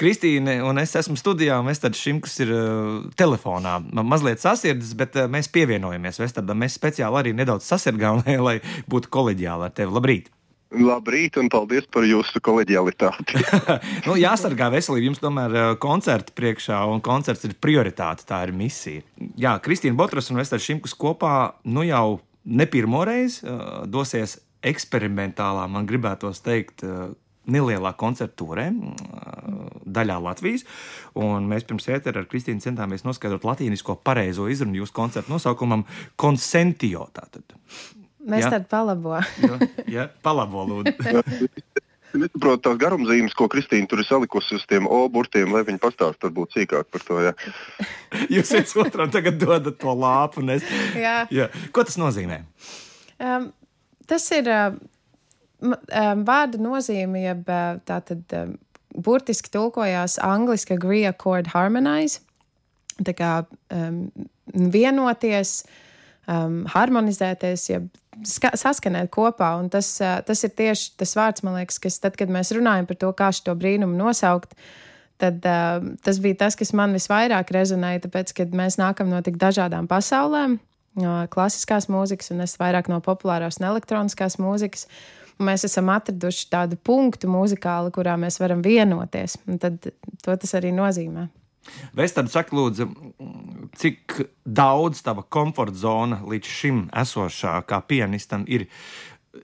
Kristīne un es esmu studijā, un Vestards Šimkus ir uh, telefonā. Mazliet sasirdzis, bet uh, mēs pievienojamies Vestardam. Mēs speciāli arī nedaudz sasirgām, lai, lai būtu koleģiāli ar tevi. Labrīt! Labrīt, un paldies par jūsu koleģialitāti. nu, jāsargā veselība. Jums tomēr ir koncerta priekšā, un koncerts ir prioritāte. Tā ir misija. Jā, Kristīna Botras un Vestards Šimkus kopā nu jau ne pirmo reizi dosies eksperimentālā, man gribētos teikt, nelielā koncerta turē, uh, daļā Latvijas. Un mēs pirms ētera ar Kristīnu centāmies noskaidrot latīnisko pareizo izrunu jūsu koncerta nosaukumam Consentio. Tātad. Mēs ja? tādu palabo. ja, ja, palabo lūdzu. Es nesaprotu tās garumzīmes, ko Kristīna tur ir salikusi uz tiem O burtiem, lai viņi pastāstītu varbūt sīkāk par to. Ja. Jūs viens otram tagad dodat to lāpu. Es... Jā. Jā. Ko tas nozīmē? Um, tas ir uh, vārda nozīme, jeb uh, tā tad um, burtiski tulkojās angliski agree, accord, harmonize. Tā kā um, vienoties, um, harmonizēties, jeb saskanēt kopā. Un tas, tas ir tieši tas vārds, man liekas, kas tad, kad mēs runājam par to, kā šo brīnumu nosaukt. Tad, uh, tas bija tas, kas man visvairāk rezonēja, tāpēc, ka mēs nākam no tik dažādām pasaulēm, no klasiskās mūzikas, un es vairāk no populārās un elektroniskās mūzikas. Un mēs esam atraduši tādu punktu mūzikāli, kurā mēs varam vienoties. Tad to tas arī nozīmē. Vestards saka, lūdzu, cik daudz tava komforta zona līdz šim esošā kā pianistam ir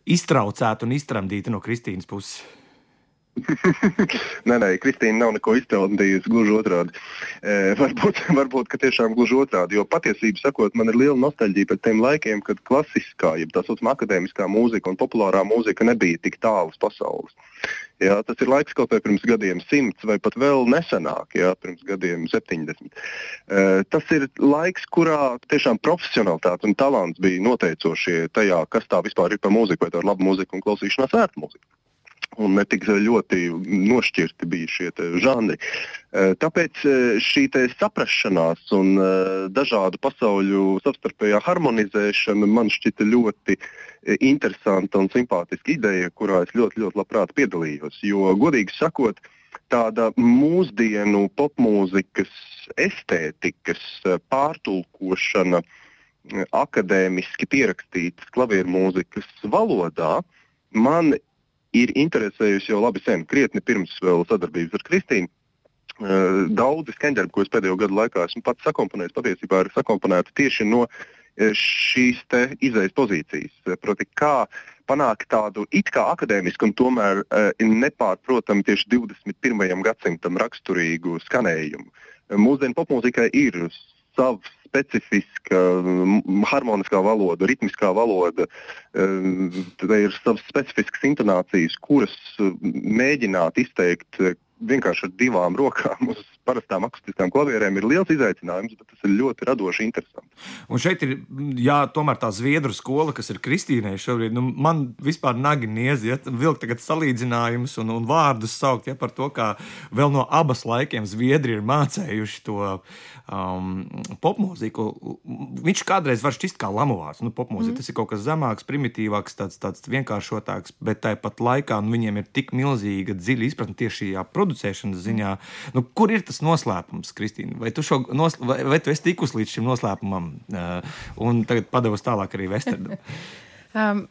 iztraucēta un iztramdīta no Kristīnas puses? Nē, nē, Kristīna nav neko iztaujājusi. Gluži otrādi. E, varbūt, varbūt ka tiešām gluži otrādi. Jo patiesībā sakot, man ir liela nostalģija par tiem laikiem, kad klasiskā, jeb tā saucamā akadēmiskā mūzika un populārā mūzika nebija tik tālas pasaules. Jā, tas ir laiks kaut vai pirms gadiem simts, vai pat vēl nesenāk, jā, pirms gadiem 70. E, tas ir laiks, kurā tiešām profesionālitāte un talants bija noteicošie tajā, kas tā vispār ir par mūziku, vai tā ir laba mūzika un klausīšanās ērta mūzika un ne tik ļoti nošķirti bija šie žanri. E, tāpēc e, šī saprašanās un e, dažādu pasauļu savstarpējā harmonizēšana man šķita ļoti interesanta un simpātiska ideja, kurā es ļoti, ļoti labprāt piedalījos. Jo, godīgi sakot, tāda mūsdienu popmūzikas estētikas pārtulkošana akadēmiski pierakstītas klavieru mūzikas valodā man ir interesējusi jau labi sen, krietni pirms sadarbības ar Kristīnu. Daudzi skaņdarbi, ko es pēdējo gadu laikā esmu pats sakomponējis, patiesībā ir sakomponēti tieši no šīs izējas pozīcijas. Proti, kā panākt tādu it kā akadēmisku un tomēr nepārprotamu tieši 21. gadsimtam raksturīgu skanējumu. Mūsdienu popmūzikai ir savs specifiska harmoniskā valoda, ritmiskā valoda. Tad ir savas specifiskas intonācijas, kuras mēģināt izteikt vienkārši ar divām rokām uz parastām akustiskām klavierēm ir liels izaicinājums, bet tas ir ļoti radoši interesanti. Un šeit ir jā, tomēr tā zviedru skola, kas ir Kristīnai šobrīd. Nu, man vispār nagi niezi, ja vilkt tagad salīdzinājumus un, un vārdus saukt ja, par to, kā vēl no abas laikiem zviedri ir mācējuši to um, popmūziku. Viņš kādreiz var šķist kā lamovārs. Nu, popmūzika mm. tas ir kaut kas zemāks, primitīvāks, tāds, tāds vienkāršotāks, bet tāpat laikā nu, viņiem ir tik milzīga dziļa izpratne tieši šajā producēšanas ziņā. Nu, kur ir tas? Tas noslēpums, Kristīna? Vai tu, šo, nos, vai, vai tu esi tikusi līdz šim noslēpumam, uh, un tagad padevusi tālāk arī Vesterdam? um.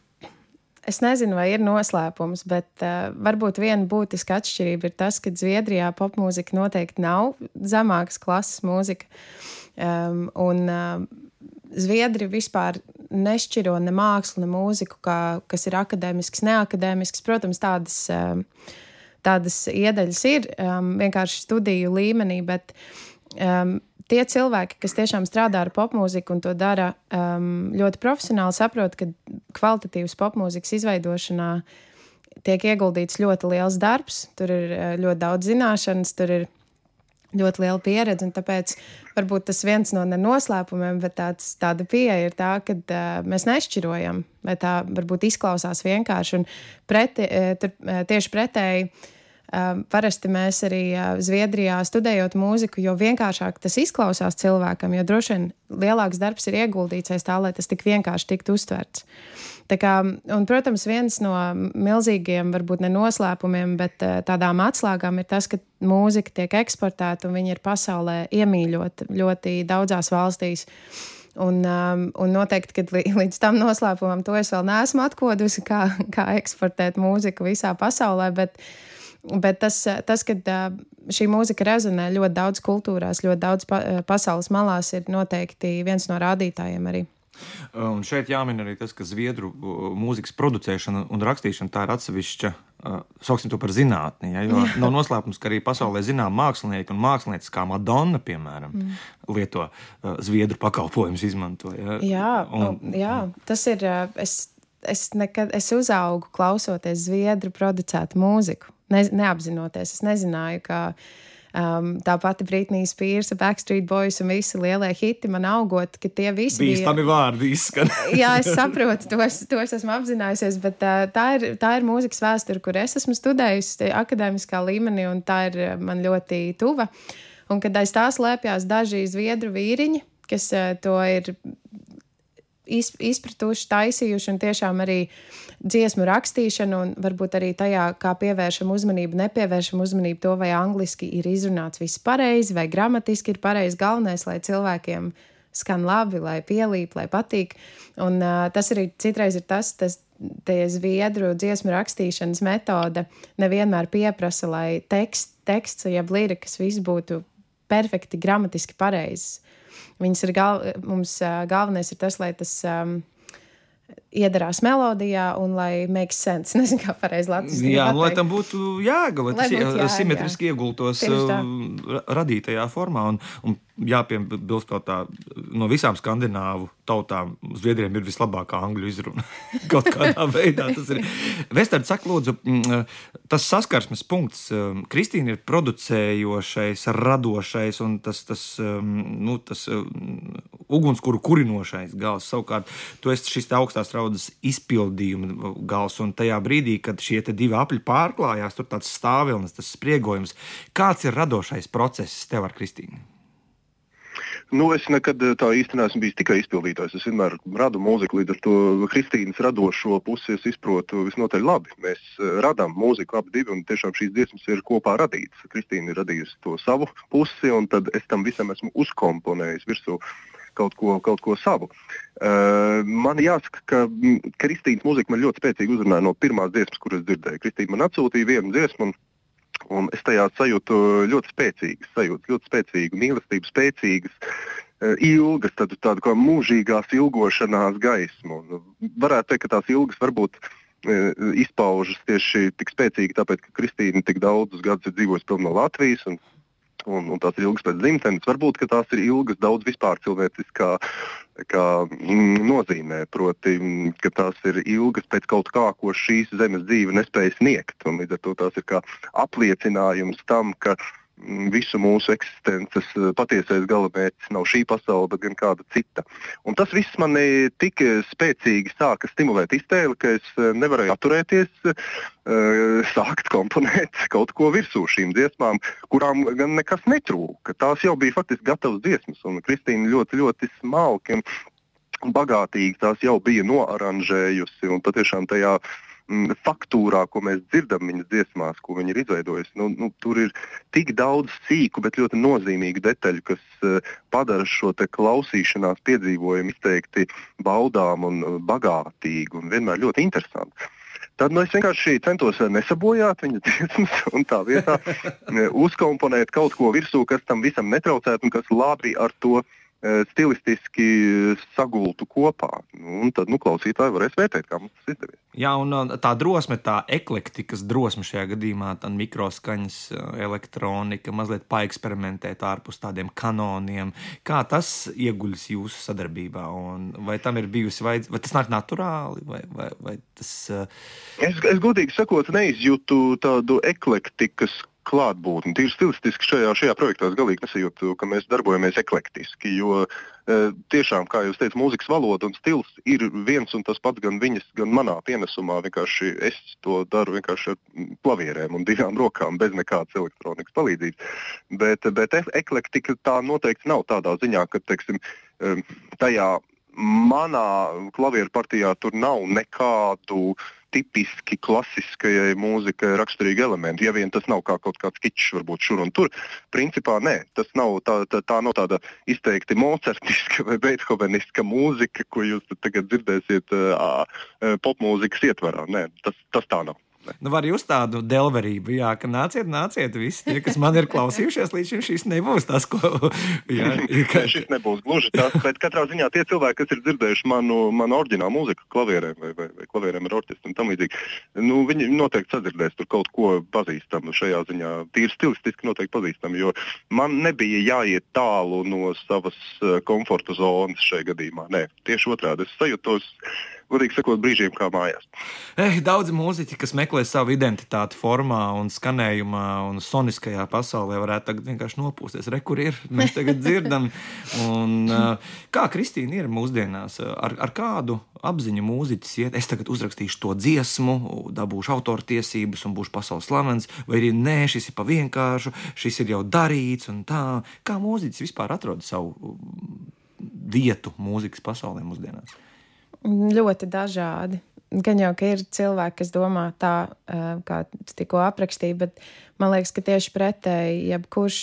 Es nezinu, vai ir noslēpums, bet uh, varbūt viena būtiska atšķirība ir tas, ka Zviedrijā popmūzika noteikti nav zemākas klases mūzika. Um, un uh, Zviedri vispār nešķiro ne mākslu, ne mūziku, kā, kas ir akadēmisks, neakadēmisks. Protams, tādas. Uh, tādas iedaļas ir um, vienkārši studiju līmenī, bet um, tie cilvēki, kas tiešām strādā ar popmūziku un to dara um, ļoti profesionāli, saprot, ka kvalitatīvas popmūzikas izveidošanā tiek ieguldīts ļoti liels darbs, tur ir uh, ļoti daudz zināšanas, tur ir ļoti liela pieredze. Tāpēc varbūt tas viens no noslēpumiem, bet tāds, tāda pieeja ir tā, ka uh, mēs nešķirojam, vai tā varbūt izklausās vienkārši. Un preti, uh, tur, uh, tieši pretēji parasti mēs arī Zviedrijā studējot mūziku, jo vienkāršāk tas izklausās cilvēkam, jo droši vien lielāks darbs ir ieguldīts aiz tā, lai tas tik vienkārši tiktu uztverts. Tā kā, un, protams, viens no milzīgiem, varbūt ne noslēpumiem, bet tādām atslēgām ir tas, ka mūzika tiek eksportēta un viņa ir pasaulē iemīļota ļoti daudzās valstīs. Un, um, un noteikti, ka līdz tam noslēpumam to es vēl neesmu atkodusi, kā, kā eksportēt mūziku visā pasaulē. Bet, uh, Bet tas, tas ka šī mūzika rezonē ļoti daudz kultūrās, ļoti daudz pa, pasaules malās, ir noteikti viens no rādītājiem arī. Un šeit jāmin arī tas, ka zviedru mūzikas producēšana un rakstīšana tā ir atsevišķa, sauksim to par zinātni. Ja, jo nav noslēpums, ka arī pasaulē zinām mākslinieki un mākslinieces kā Madonna, piemēram, mm. lieto zviedru pakalpojumus, izmanto. Ja. Jā, un, jā, tas ir. Es, es, nekad, es uzaugu klausoties zviedru producētu mūziku ne, neapzinoties. Es nezināju, ka um, tā pati Britnijas Spears, Backstreet Boys un visi lielie hiti man augot, ka tie visi bija. Bīstami vārdi izskan. jā, es saprotu, to es, to es esmu apzinājusies, bet uh, tā, ir, tā ir mūzikas vēsture, kur es esmu studējusi akadēmiskā līmenī, un tā ir uh, man ļoti tuva. Un kad aiz tās lēpjas daži zviedru vīriņi, kas uh, to ir izpratuši, taisījuši un tiešām arī dziesmu rakstīšanu, un varbūt arī tajā, kā pievēršam uzmanību, nepievēršam uzmanību to, vai angliski ir izrunāts viss pareizi, vai gramatiski ir pareizi. Galvenais, lai cilvēkiem skan labi, lai pielīp, lai patīk. Un uh, tas arī citreiz ir tas, tas tie zviedru dziesmu rakstīšanas metode nevienmēr pieprasa, lai teksts, teksts jeb lirikas viss būtu perfekti gramatiski pareizs. Viņas ir gal, mums galvenais ir tas, lai tas um, iedarās melodijā un lai makes sense. Nezinu, kā pareizi latviešu. Jā, lai tam būtu jēga, lai, lai tas jēga, simetriski jā. iegultos radītajā formā. Un, un jāpiebilst to tā, no visām skandināvu tautām, Zviedrijam ir vislabākā angļu izruna. Kaut kādā veidā tas ir. Vestards saka, lūdzu, tas saskarsmes punkts. Kristīna ir producējošais, radošais un tas, tas, nu, tas ugunskura kurinošais gals. Savukārt, tu esi šis augstās raudas izpildījuma gals, un tajā brīdī, kad šie divi apļi pārklājās, tur tāds stāvilnis, tas spriegojums. Kāds ir radošais process tev ar Kristīnu? Nu, es nekad eh, tā īsti neesmu bijis tikai izpildītājs. Es vienmēr radu mūziku, līdz ar to Kristīnas radošo pusi es izprotu visnotaļ labi. Mēs eh, radām mūziku abi divi, un tiešām šīs dziesmas ir kopā radītas. Kristīna ir radījusi to savu pusi, un tad es tam visam esmu uzkomponējis virsū kaut ko, kaut ko savu. Uh, man jāsaka, ka mm, Kristīnas mūzika man ļoti spēcīgi uzrunāja no pirmās dziesmas, kuras dzirdēju. Kristīna man atsūtīja vienu dziesmu, un Un es tajā sajūtu ļoti spēcīgas sajūtas, ļoti spēcīgu mīlestību, spēcīgas, uh, ilgas, tādu, tādu kā mūžīgās ilgošanās gaismu. Un varētu teikt, ka tās ilgas varbūt uh, izpaužas tieši tik spēcīgi, tāpēc, ka Kristīna tik daudzus gadus ir dzīvojusi prom no Latvijas. Un, un, un tās ilgas pēc dzimtenes. Varbūt tās ir ilgas daudz vispār cilvēciskā kā, mm, nozīmē. Proti, mm, ka tās ir ilgas pēc kaut kā, ko šīs zemes dzīve nespēja sniegt. Līdz ar to tās ir kā apliecinājums tam, ka visu mūsu eksistences eh, patiesais galamērķis nav šī pasaule, bet gan kāda cita. Un tas viss man tik spēcīgi sāka stimulēt iztēli, ka es eh, nevarēju atturēties, eh, sākt komponēt kaut ko virsū šīm dziesmām, kurām gan nekas netrūka. Tās jau bija faktiski gatavas dziesmas, un Kristīna ļoti, ļoti smalki un bagātīgi tās jau bija noaranžējusi patiešām tajā Mm, faktūrā, ko mēs dzirdam viņas dziesmās, ko viņa ir izveidojusi. Nu, nu, tur ir tik daudz sīku, bet ļoti nozīmīgu detaļu, kas uh, padara šo klausīšanās piedzīvojumu izteikti baudām un uh, bagātīgu un vienmēr ļoti interesantu. Tad nu, es vienkārši centos nesabojāt viņas dziesmas un tā vietā uzkomponēt kaut ko virsū, kas tam visam netraucētu un kas labi ar to uh, Eh, stilistiski sagultu kopā. Un tad nu, klausītāji varēs vērtēt, kā mums tas izdevies. Jā, un tā drosme, tā eklektikas drosme šajā gadījumā, tā mikroskaņas, eh, elektronika, mazliet paeksperimentēt ārpus tādiem kanoniem. Kā tas ieguļas jūsu sadarbībā? Un vai tam ir bijusi, vai, vai tas nāk naturāli? Vai, vai, vai tas, uh... es, es godīgi sakot, neizjūtu tādu eklektikas klātbūtni. Tīri stilistiski šajā, šajā projektā es galīgi nesajūtu, ka mēs darbojamies eklektiski. Jo e, tiešām, kā jūs teicat, mūzikas valoda un stils ir viens un tas pats gan viņas, gan manā pienesumā. Vienkārši es to daru vienkārši ar klavierēm un divām rokām, bez nekādas elektronikas palīdzības. Bet, bet eklektika tā noteikti nav tādā ziņā, ka teiksim, e, tajā manā klavieru partijā tur nav nekādu tipiski klasiskajai mūzikai raksturīgi elementi. Ja vien tas nav kā kaut kāds kičs, varbūt šur un tur, principā nē, tas nav tā, tā, tā nav tāda izteikti mocertiska vai beethoveniska mūzika, ko jūs tagad dzirdēsiet uh, popmūzikas ietvarā. Nē, tas, tas tā nav. Nu, var jūs tādu delverību, jā, ka nāciet, nāciet, visi tie, kas man ir klausījušies līdz šim, šis nebūs tas, ko. Jā, ka... šis nebūs gluži tas, bet katrā ziņā tie cilvēki, kas ir dzirdējuši manu, manu oriģinālu mūziku, klavierēm vai, vai, vai klavierēm ar orķestru un tam līdzīgi, nu, viņi noteikti sadzirdēs tur kaut ko pazīstamu šajā ziņā. Tīri stilistiski noteikti pazīstamu, jo man nebija jāiet tālu no savas eh, komforta zonas šajā gadījumā. Nē, tieši otrādi. Es sajūtos godīgi sakot, brīžiem kā mājās. Eh, daudzi mūziķi, kas meklē savu identitāti formā un skanējumā un soniskajā pasaulē, varētu tagad vienkārši nopūsties. Re, kur ir? Mēs tagad dzirdam. Un, eh, kā Kristīna ir mūsdienās? Ar, ar kādu apziņu mūziķis iet? Es tagad uzrakstīšu to dziesmu, dabūšu autortiesības un būšu pasaules slavens, vai arī nē, šis ir pa vienkāršu, šis ir jau darīts un tā. Kā mūziķis vispār atrod savu vietu mūzikas pasaulē mūsdienās? Ļoti dažādi. Gan jau, ka ir cilvēki, kas domā tā, kā tu tikko aprakstīji, bet man liekas, ka tieši pretēji, jebkurš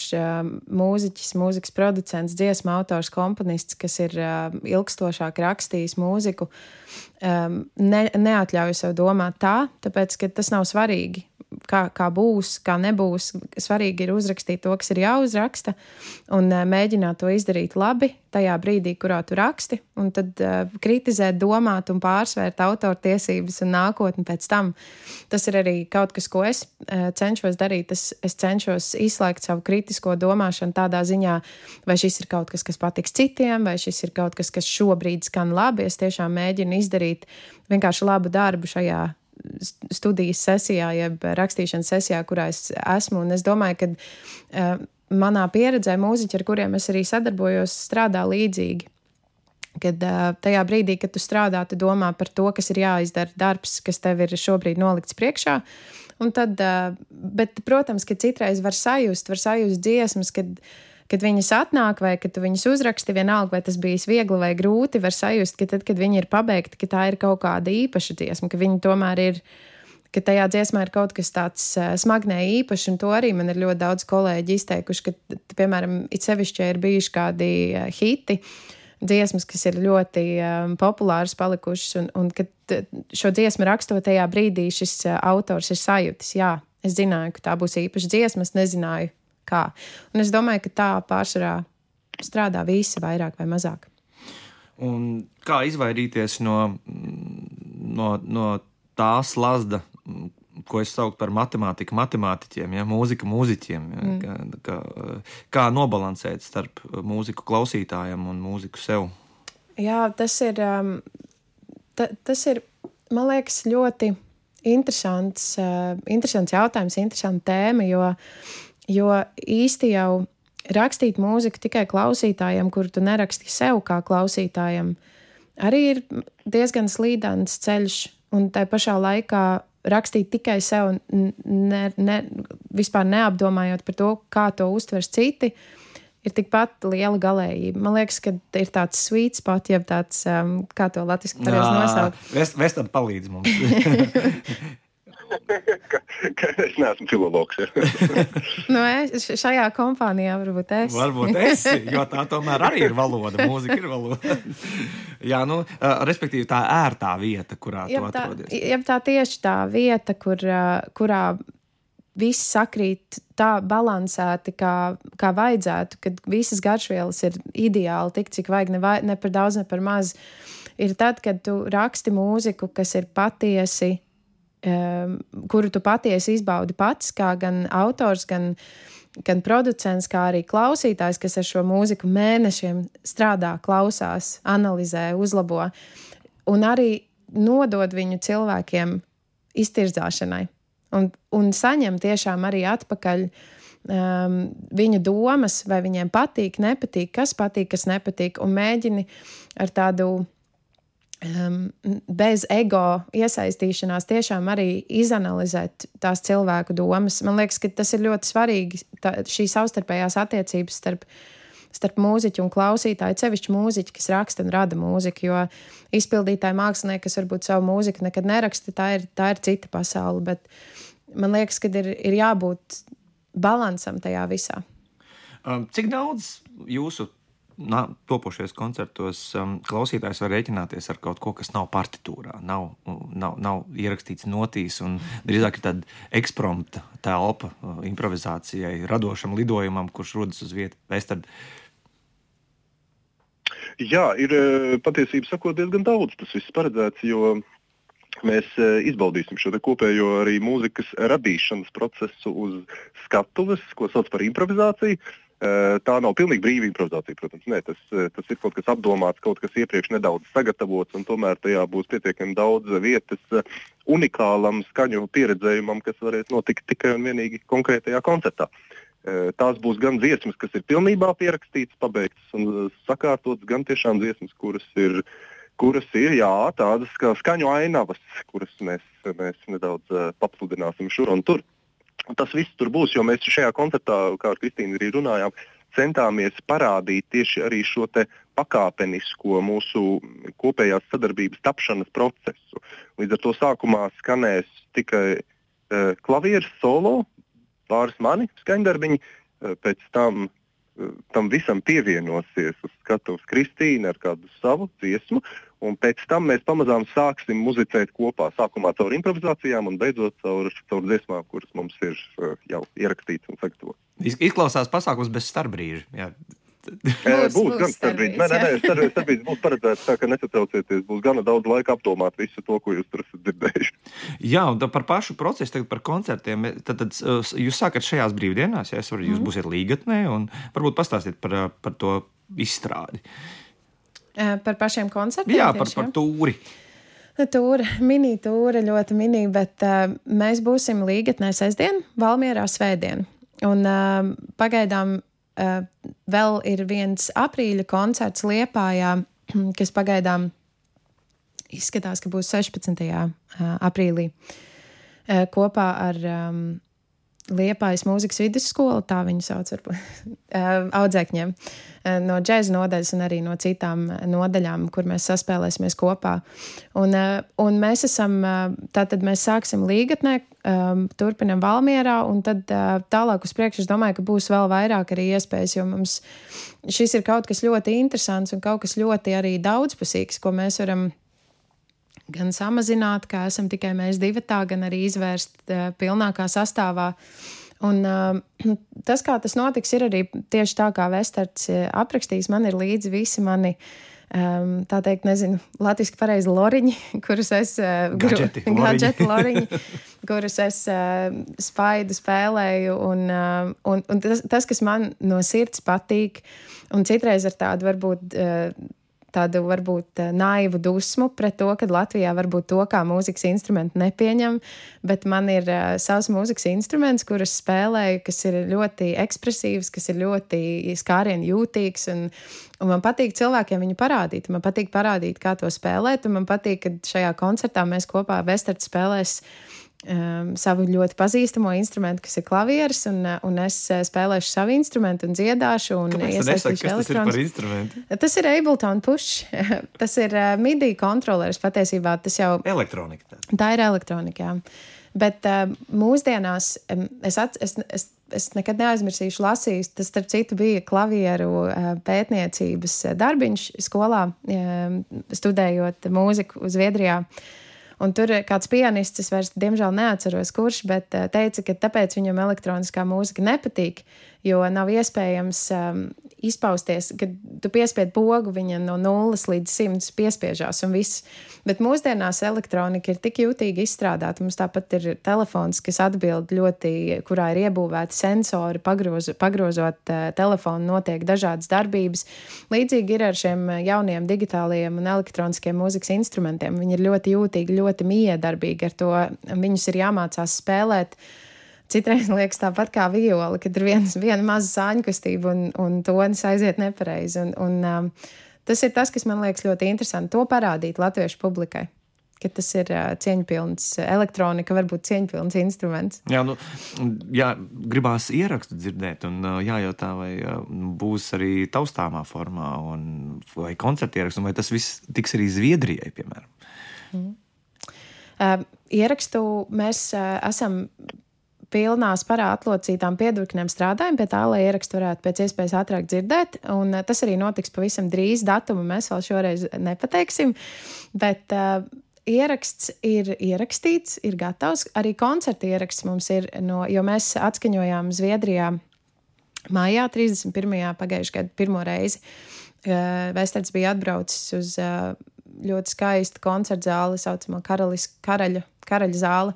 mūziķis, mūzikas producents, dziesmu autors, komponists, kas ir ilgstošāk rakstījis mūziku, ne, neatļauj sev domāt tā, tāpēc, ka tas nav svarīgi kā, kā būs, kā nebūs. Svarīgi ir uzrakstīt to, kas ir jāuzraksta, un uh, mēģināt to izdarīt labi tajā brīdī, kurā tu raksti, un tad uh, kritizēt, domāt un pārsvērt autortiesības un nākotni pēc tam. Tas ir arī kaut kas, ko es uh, cenšos darīt. Es, es cenšos izslēgt savu kritisko domāšanu tādā ziņā, vai šis ir kaut kas, kas patiks citiem, vai šis ir kaut kas, kas šobrīd skan labi. Es tiešām mēģinu izdarīt vienkārši labu darbu šajā studijas sesijā, jeb rakstīšanas sesijā, kurā es esmu. Un es domāju, ka uh, manā pieredzē mūziķi, ar kuriem es arī sadarbojos, strādā līdzīgi. Kad uh, tajā brīdī, kad tu strādā, tu domā par to, kas ir jāizdara darbs, kas tev ir šobrīd nolikts priekšā. Un tad, uh, bet, protams, ka citreiz var sajust, var sajust dziesmas, kad uh, kad viņas atnāk, vai kad viņas uzraksti, vienalga, vai tas bijis viegli vai grūti, var sajust, ka tad, kad viņi ir pabeigti, ka tā ir kaut kāda īpaša dziesma, ka viņi tomēr ir. Ka tajā dziesmā ir kaut kas tāds uh, smagnēji īpašs, un to arī man ir ļoti daudz kolēģi izteikuši, ka, piemēram, it sevišķi ir bijuši kādi uh, hiti, dziesmas, kas ir ļoti um, populāras palikušas, un, un kad šo dziesmu rakstot tajā brīdī, šis uh, autors ir sajūtis, jā, es zināju, ka tā būs īpaša dziesma, es nezināju, kā. Un es domāju, ka tā pārsvarā strādā visi vairāk vai mazāk. Un kā izvairīties no, no, no tās lazda, ko es saucu par matemātiku, matemātiķiem, ja, mūzika, mūziķiem. Ja, mm. kā, kā, kā nobalansēt starp mūziku klausītājiem un mūziku sev? Jā, tas ir, um, ta, tas ir man liekas, ļoti interesants, uh, interesants jautājums, interesanta tēma, jo Jo īsti jau rakstīt mūziku tikai klausītājiem, kuru tu neraksti sev kā klausītājam, arī ir diezgan slīdens ceļš. Un tā pašā laikā rakstīt tikai sev, ne, ne, vispār neapdomājot par to, kā to uztvers citi, ir tikpat liela galējība. Man liekas, ka ir tāds sweet spot, jeb tāds, um, kā to latviešu pareizi nosaukt. Vestam palīdz mums. ka, ka es neesmu filologs. nu, es, šajā kompānijā varbūt es. varbūt es, jo tā tomēr arī ir valoda, mūzika ir valoda. Jā, nu, respektīvi tā ērtā vieta, kurā jeb tu atrodies. Jā, tā tieši tā vieta, kur, kurā viss sakrīt tā balansēti, kā, kā vajadzētu, kad visas garšvielas ir ideāli, tik cik vajag, ne, vai, ne par daudz, ne par maz. Ir tad, kad tu raksti mūziku, kas ir patiesi kuru tu patiesi izbaudi pats, kā gan autors, gan, gan producents, kā arī klausītājs, kas ar šo mūziku mēnešiem strādā, klausās, analizē, uzlabo un arī nodod viņu cilvēkiem iztirzāšanai. un, un saņem tiešām arī atpakaļ um, viņu domas, vai viņiem patīk, nepatīk, kas patīk, kas nepatīk, un mēģini ar tādu bez ego iesaistīšanās tiešām arī izanalizēt tās cilvēku domas. Man liekas, ka tas ir ļoti svarīgi, tā, šī savstarpējās attiecības starp starp mūziķu un klausītāju, sevišķi mūziķi, kas raksta un rada mūziku. Jo izpildītāji mākslinieki, kas varbūt savu mūziku nekad neraksta, tā ir, tā ir cita pasaule. Bet man liekas, ka ir, ir jābūt balansam tajā visā. Cik daudz jūsu na, topošajos koncertos um, klausītājs var rēķināties ar kaut ko, kas nav partitūrā, nav, nav, nav ierakstīts notīs, un drīzāk ir tāda eksprompta telpa uh, improvizācijai, radošam lidojumam, kurš rodas uz vietas. Jā, ir uh, patiesībā sakot diezgan daudz tas viss paredzēts, jo mēs uh, izbaudīsim šo kopējo arī mūzikas radīšanas procesu uz skatuves, ko sauc par improvizāciju. Eh, tā nav pilnīgi brīva improvizācija, protams. Nē, tas, eh, tas ir kaut kas apdomāts, kaut kas iepriekš nedaudz sagatavots, un tomēr tajā būs pietiekami daudz vietas eh, unikālam skaņu pieredzējumam, kas varēs notikt tikai un vienīgi konkrētajā koncertā. Tās būs gan dziesmas, kas ir pilnībā pierakstītas, pabeigtas un sakārtotas, gan tiešām dziesmas, kuras ir, kuras ir jā, tādas kā skaņu ainavas, kuras mēs, mēs nedaudz papludināsim šur un tur. Tas viss tur būs, jo mēs šajā koncertā, kā ar Kristīnu arī runājām, centāmies parādīt tieši arī šo pakāpenisko mūsu kopējās sadarbības tapšanas procesu. Līdz ar to sākumā skanēs tikai uh, klavieres solo, pāris mani skaņdarbiņi, uh, pēc tam uh, tam visam pievienosies uz skatuves Kristīna ar kādu savu dziesmu, Un pēc tam mēs pamazām sāksim muzicēt kopā. Sākumā caur improvizācijām un beidzot caur, caur dziesmām, kuras mums ir uh, jau ierakstītas un sagatavotas. Izklausās pasākums bez starpbrīža. Jā. būs, būs gan starpbrīdis. Nē, nē, nē starpbrīdis būs paredzēts tā, ka nesatraucieties. Būs gana daudz laika apdomāt visu to, ko jūs tur esat dzirdējuši. Jā, un par pašu procesu, tagad par koncertiem. Tad, tad jūs sākat šajās brīvdienās, ja es varu, jūs mm. būsiet līgatnē, un varbūt pastāstiet par, par to izstrādi. Uh, Par pašiem koncertiem? Jā, par, par tūri. Tūra, mini tūra, ļoti mini, bet uh, mēs būsim līgatnē sestdien, Valmierā svētdien. Un uh, pagaidām uh, vēl ir viens aprīļa koncerts Liepājā, kas pagaidām izskatās, ka būs 16. Uh, aprīlī kopā ar um, Liepājas mūzikas vidusskola, tā viņu sauc, varbūt audzēkņiem, no džēza nodaļas un arī no citām nodaļām, kur mēs saspēlēsimies kopā. Un, un mēs esam, tātad mēs sāksim līgatnē, turpinam Valmierā, un tad tālāk uz priekšu es domāju, ka būs vēl vairāk arī iespējas, jo mums šis ir kaut kas ļoti interesants un kaut kas ļoti arī daudzpusīgs, ko mēs varam gan samazināt, kā esam tikai mēs divi, tā gan arī izvērst uh, pilnākā sastāvā. Un, uh, tas, kā tas notiks, ir arī tieši tā, kā Vesterts uh, aprakstījis. Man ir līdzi visi mani. Um, tā teikt, nezinu, latviešu pareizi loriņi, kurus es uh, gadžeti, gadžeti loriņi, kurus es uh, spaidu spēlēju. Un, uh, un, un tas, tas, kas man no sirds patīk, un citreiz ar tādu varbūt. Uh, tādu varbūt eh, naivu dusmu pret to, ka Latvijā varbūt to kā mūzikas instrumentu nepieņem, bet man ir uh, savs mūzikas instruments, kurus spēlēju, kas ir ļoti ekspresīvs, kas ir ļoti skārienu jūtīgs. Un, un man patīk cilvēkiem viņu parādīt. Man patīk parādīt, kā to spēlēt, un man patīk, ka šajā koncertā mēs kopā Vestards spēlēsim um, savu ļoti pazīstamo instrumentu, kas ir klavieris, un, un es uh, spēlēšu savu instrumentu un dziedāšu. Un iesaistīšu elektroniski. Tas ir Ableton Push. tas ir uh, MIDI kontrolieris patiesībā. Tas jau elektronika. Tā, tā ir elektronika. Jā. Bet uh, mūsdienās um, es, at, es, es, es nekad neaizmirsīšu lasīt, tas starp citu bija klavieru uh, pētniecības darbiņš skolā, uh, studējot mūziku Zviedrijā. Uh, Un tur kāds pianists, es vairs diemžēl neatceros, kurš, bet eh, teica, ka tāpēc viņam elektroniskā mūzika nepatīk, jo nav iespējams um, izpausties, kad tu piespied pogu, viņa no nulles līdz simts piespiežās un viss. Bet mūsdienās elektronika ir tik jūtīgi izstrādāta. Mums tāpat ir telefons, kas atbild ļoti, kurā ir iebūvēti sensori, pagroz, pagrozot uh, telefonu, notiek dažādas darbības. Līdzīgi ir ar šiem jauniem digitālajiem un elektroniskiem mūzikas instrumentiem. Viņi ir ļoti jūtīgi, ļoti miedarbīgi ar to. Viņus ir jāmācās spēlēt. Citreiz liekas tāpat kā viola, kad ir viens, viena maza sāņu kustība un, un tonis aiziet nepareizi. Un, un, um, tas ir tas, kas man liekas ļoti interesanti. To parādīt latviešu publikai. Ka tas ir uh, cieņpilns, elektronika, varbūt cieņpilns instruments. Jā, nu, jā, gribās ierakstu dzirdēt, un uh, jājautā, vai uh, būs arī taustāmā formā, un, vai koncerta ierakstu, vai tas viss tiks arī Zviedrijai, piemēram. Mm. Uh, ierakstu mēs uh, esam pilnā sparā atlocītām piedurknēm strādājam pie tā, lai ierakstu varētu pēc iespējas ātrāk dzirdēt. Un eh, tas arī notiks pavisam drīz. Datumu mēs vēl šoreiz nepateiksim. Bet uh, ieraksts ir ierakstīts, ir gatavs. Arī koncerta ieraksts mums ir, no, jo mēs atskaņojām Zviedrijā maijā 31. pagājušajā gadā pirmo reizi. Uh, Vēstures bija atbraucis uz uh, ļoti skaistu koncertu zāli, tā saucamo karaļa, karaļa zāli.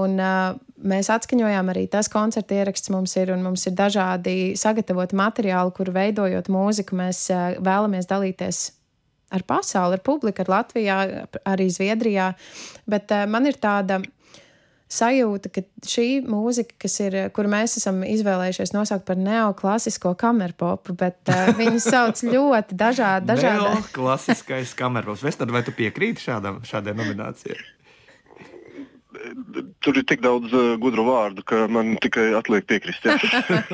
Un, uh, mēs atskaņojām arī tas koncerta ieraksts mums ir, un mums ir dažādi sagatavoti materiāli, kur veidojot mūziku, mēs uh, vēlamies dalīties ar pasauli, ar publiku, ar Latvijā, arī Zviedrijā. Bet uh, man ir tāda sajūta, ka šī mūzika, kas ir, kur mēs esam izvēlējušies nosaukt par neoklasisko kameru popu, bet uh, viņi sauc ļoti dažādi. dažādi... Neoklasiskais kameru pops. Vestādi, vai tu piekrīti šādam, šādai nominācijai? Tur ir tik daudz uh, gudru vārdu, ka man tikai atliek piekrist.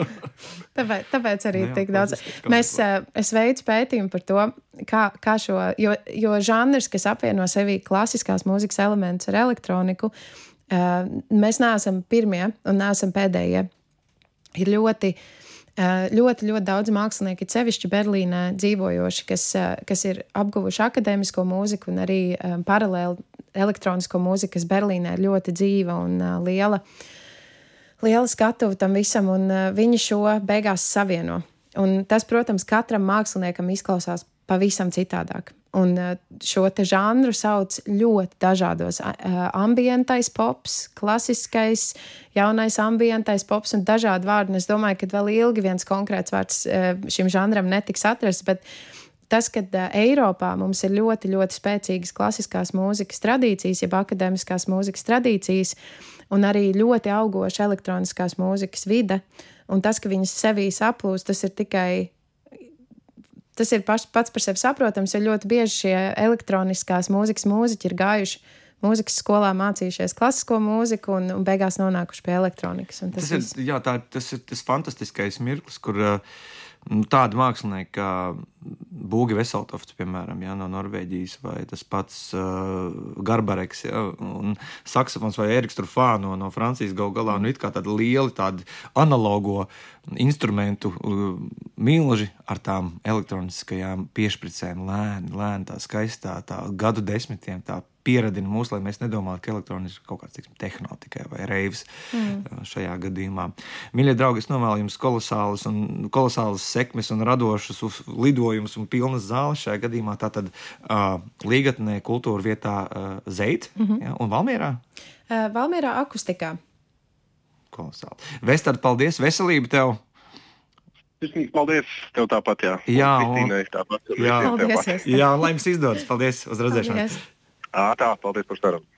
tāpēc, tāpēc arī jā, tik daudz. Mēs, uh, es veicu pētījumu par to, kā, kā šo, jo, jo žanrs, kas apvieno sevī klasiskās mūzikas elementus ar elektroniku, uh, mēs neesam pirmie un neesam pēdējie. Ir ļoti uh, ļoti, ļoti daudz mākslinieku, sevišķi Berlīnē dzīvojoši, kas, eh, kas ir apguvuši akadēmisko mūziku un arī eh, paralēli elektronisko mūziku, kas Berlīnē ir ļoti dzīva un liela. Liela skatuve tam visam, un viņi šo beigās savieno. Un tas, protams, katram māksliniekam izklausās pavisam citādāk. Un eh, šo žanru sauc ļoti dažādos. Ambientais pops, klasiskais, jaunais ambientais pops un dažādi vārdi. Un es domāju, ka vēl ilgi viens konkrēts vārds eh, šim žanram netiks atrasts. Bet tas, ka Eiropā mums ir ļoti, ļoti spēcīgas klasiskās mūzikas tradīcijas, jeb akadēmiskās mūzikas tradīcijas, un arī ļoti augoša elektroniskās mūzikas vide, un tas, ka viņas sevī saplūst, tas ir tikai tas ir paš, pats par sevi saprotams, jo ļoti bieži šie elektroniskās mūzikas mūziķi ir gājuši mūzikas skolā mācījušies klasisko mūziku un, un beigās nonākuši pie elektronikas. Tas, tas, ir, jā, tā, tas ir tas fantastiskais mirklis, kur uh, Nu, tādi mākslinieki kā Būgi Veseltofts, piemēram, ja, no Norvēģijas, vai tas pats uh, Garbareks, ja, un saksofons vai Eriks Trufā no, no Francijas gal galā, nu it kā tādi lieli tādi analogo instrumentu uh, milži ar tām elektroniskajām piešpricēm, lēni, lēni tā skaistā, tā gadu desmitiem, tā pieradina mūs, lai mēs nedomātu, ka elektronika ir kaut kāds tiksim, tehnoloģija tikai vai reivs mm. šajā gadījumā. Mīļie draugi, es novēlu jums kolosālas, un, kolosālas sekmes un radošas lidojumus un pilnas zāles šajā gadījumā. Tātad uh, Līgatnē kultūra vietā uh, Zeit mm -hmm. ja, un Valmierā. Uh, Valmierā akustikā. Kolosāli. Vestādi, paldies! Veselību tev! Paldies! Tev tāpat, jā. Jā, un, tāpat, jā, paldies, jā, un lai jums izdodas. Paldies! Uz redzēšanos! Paldies. Tā, paldies par sarunu.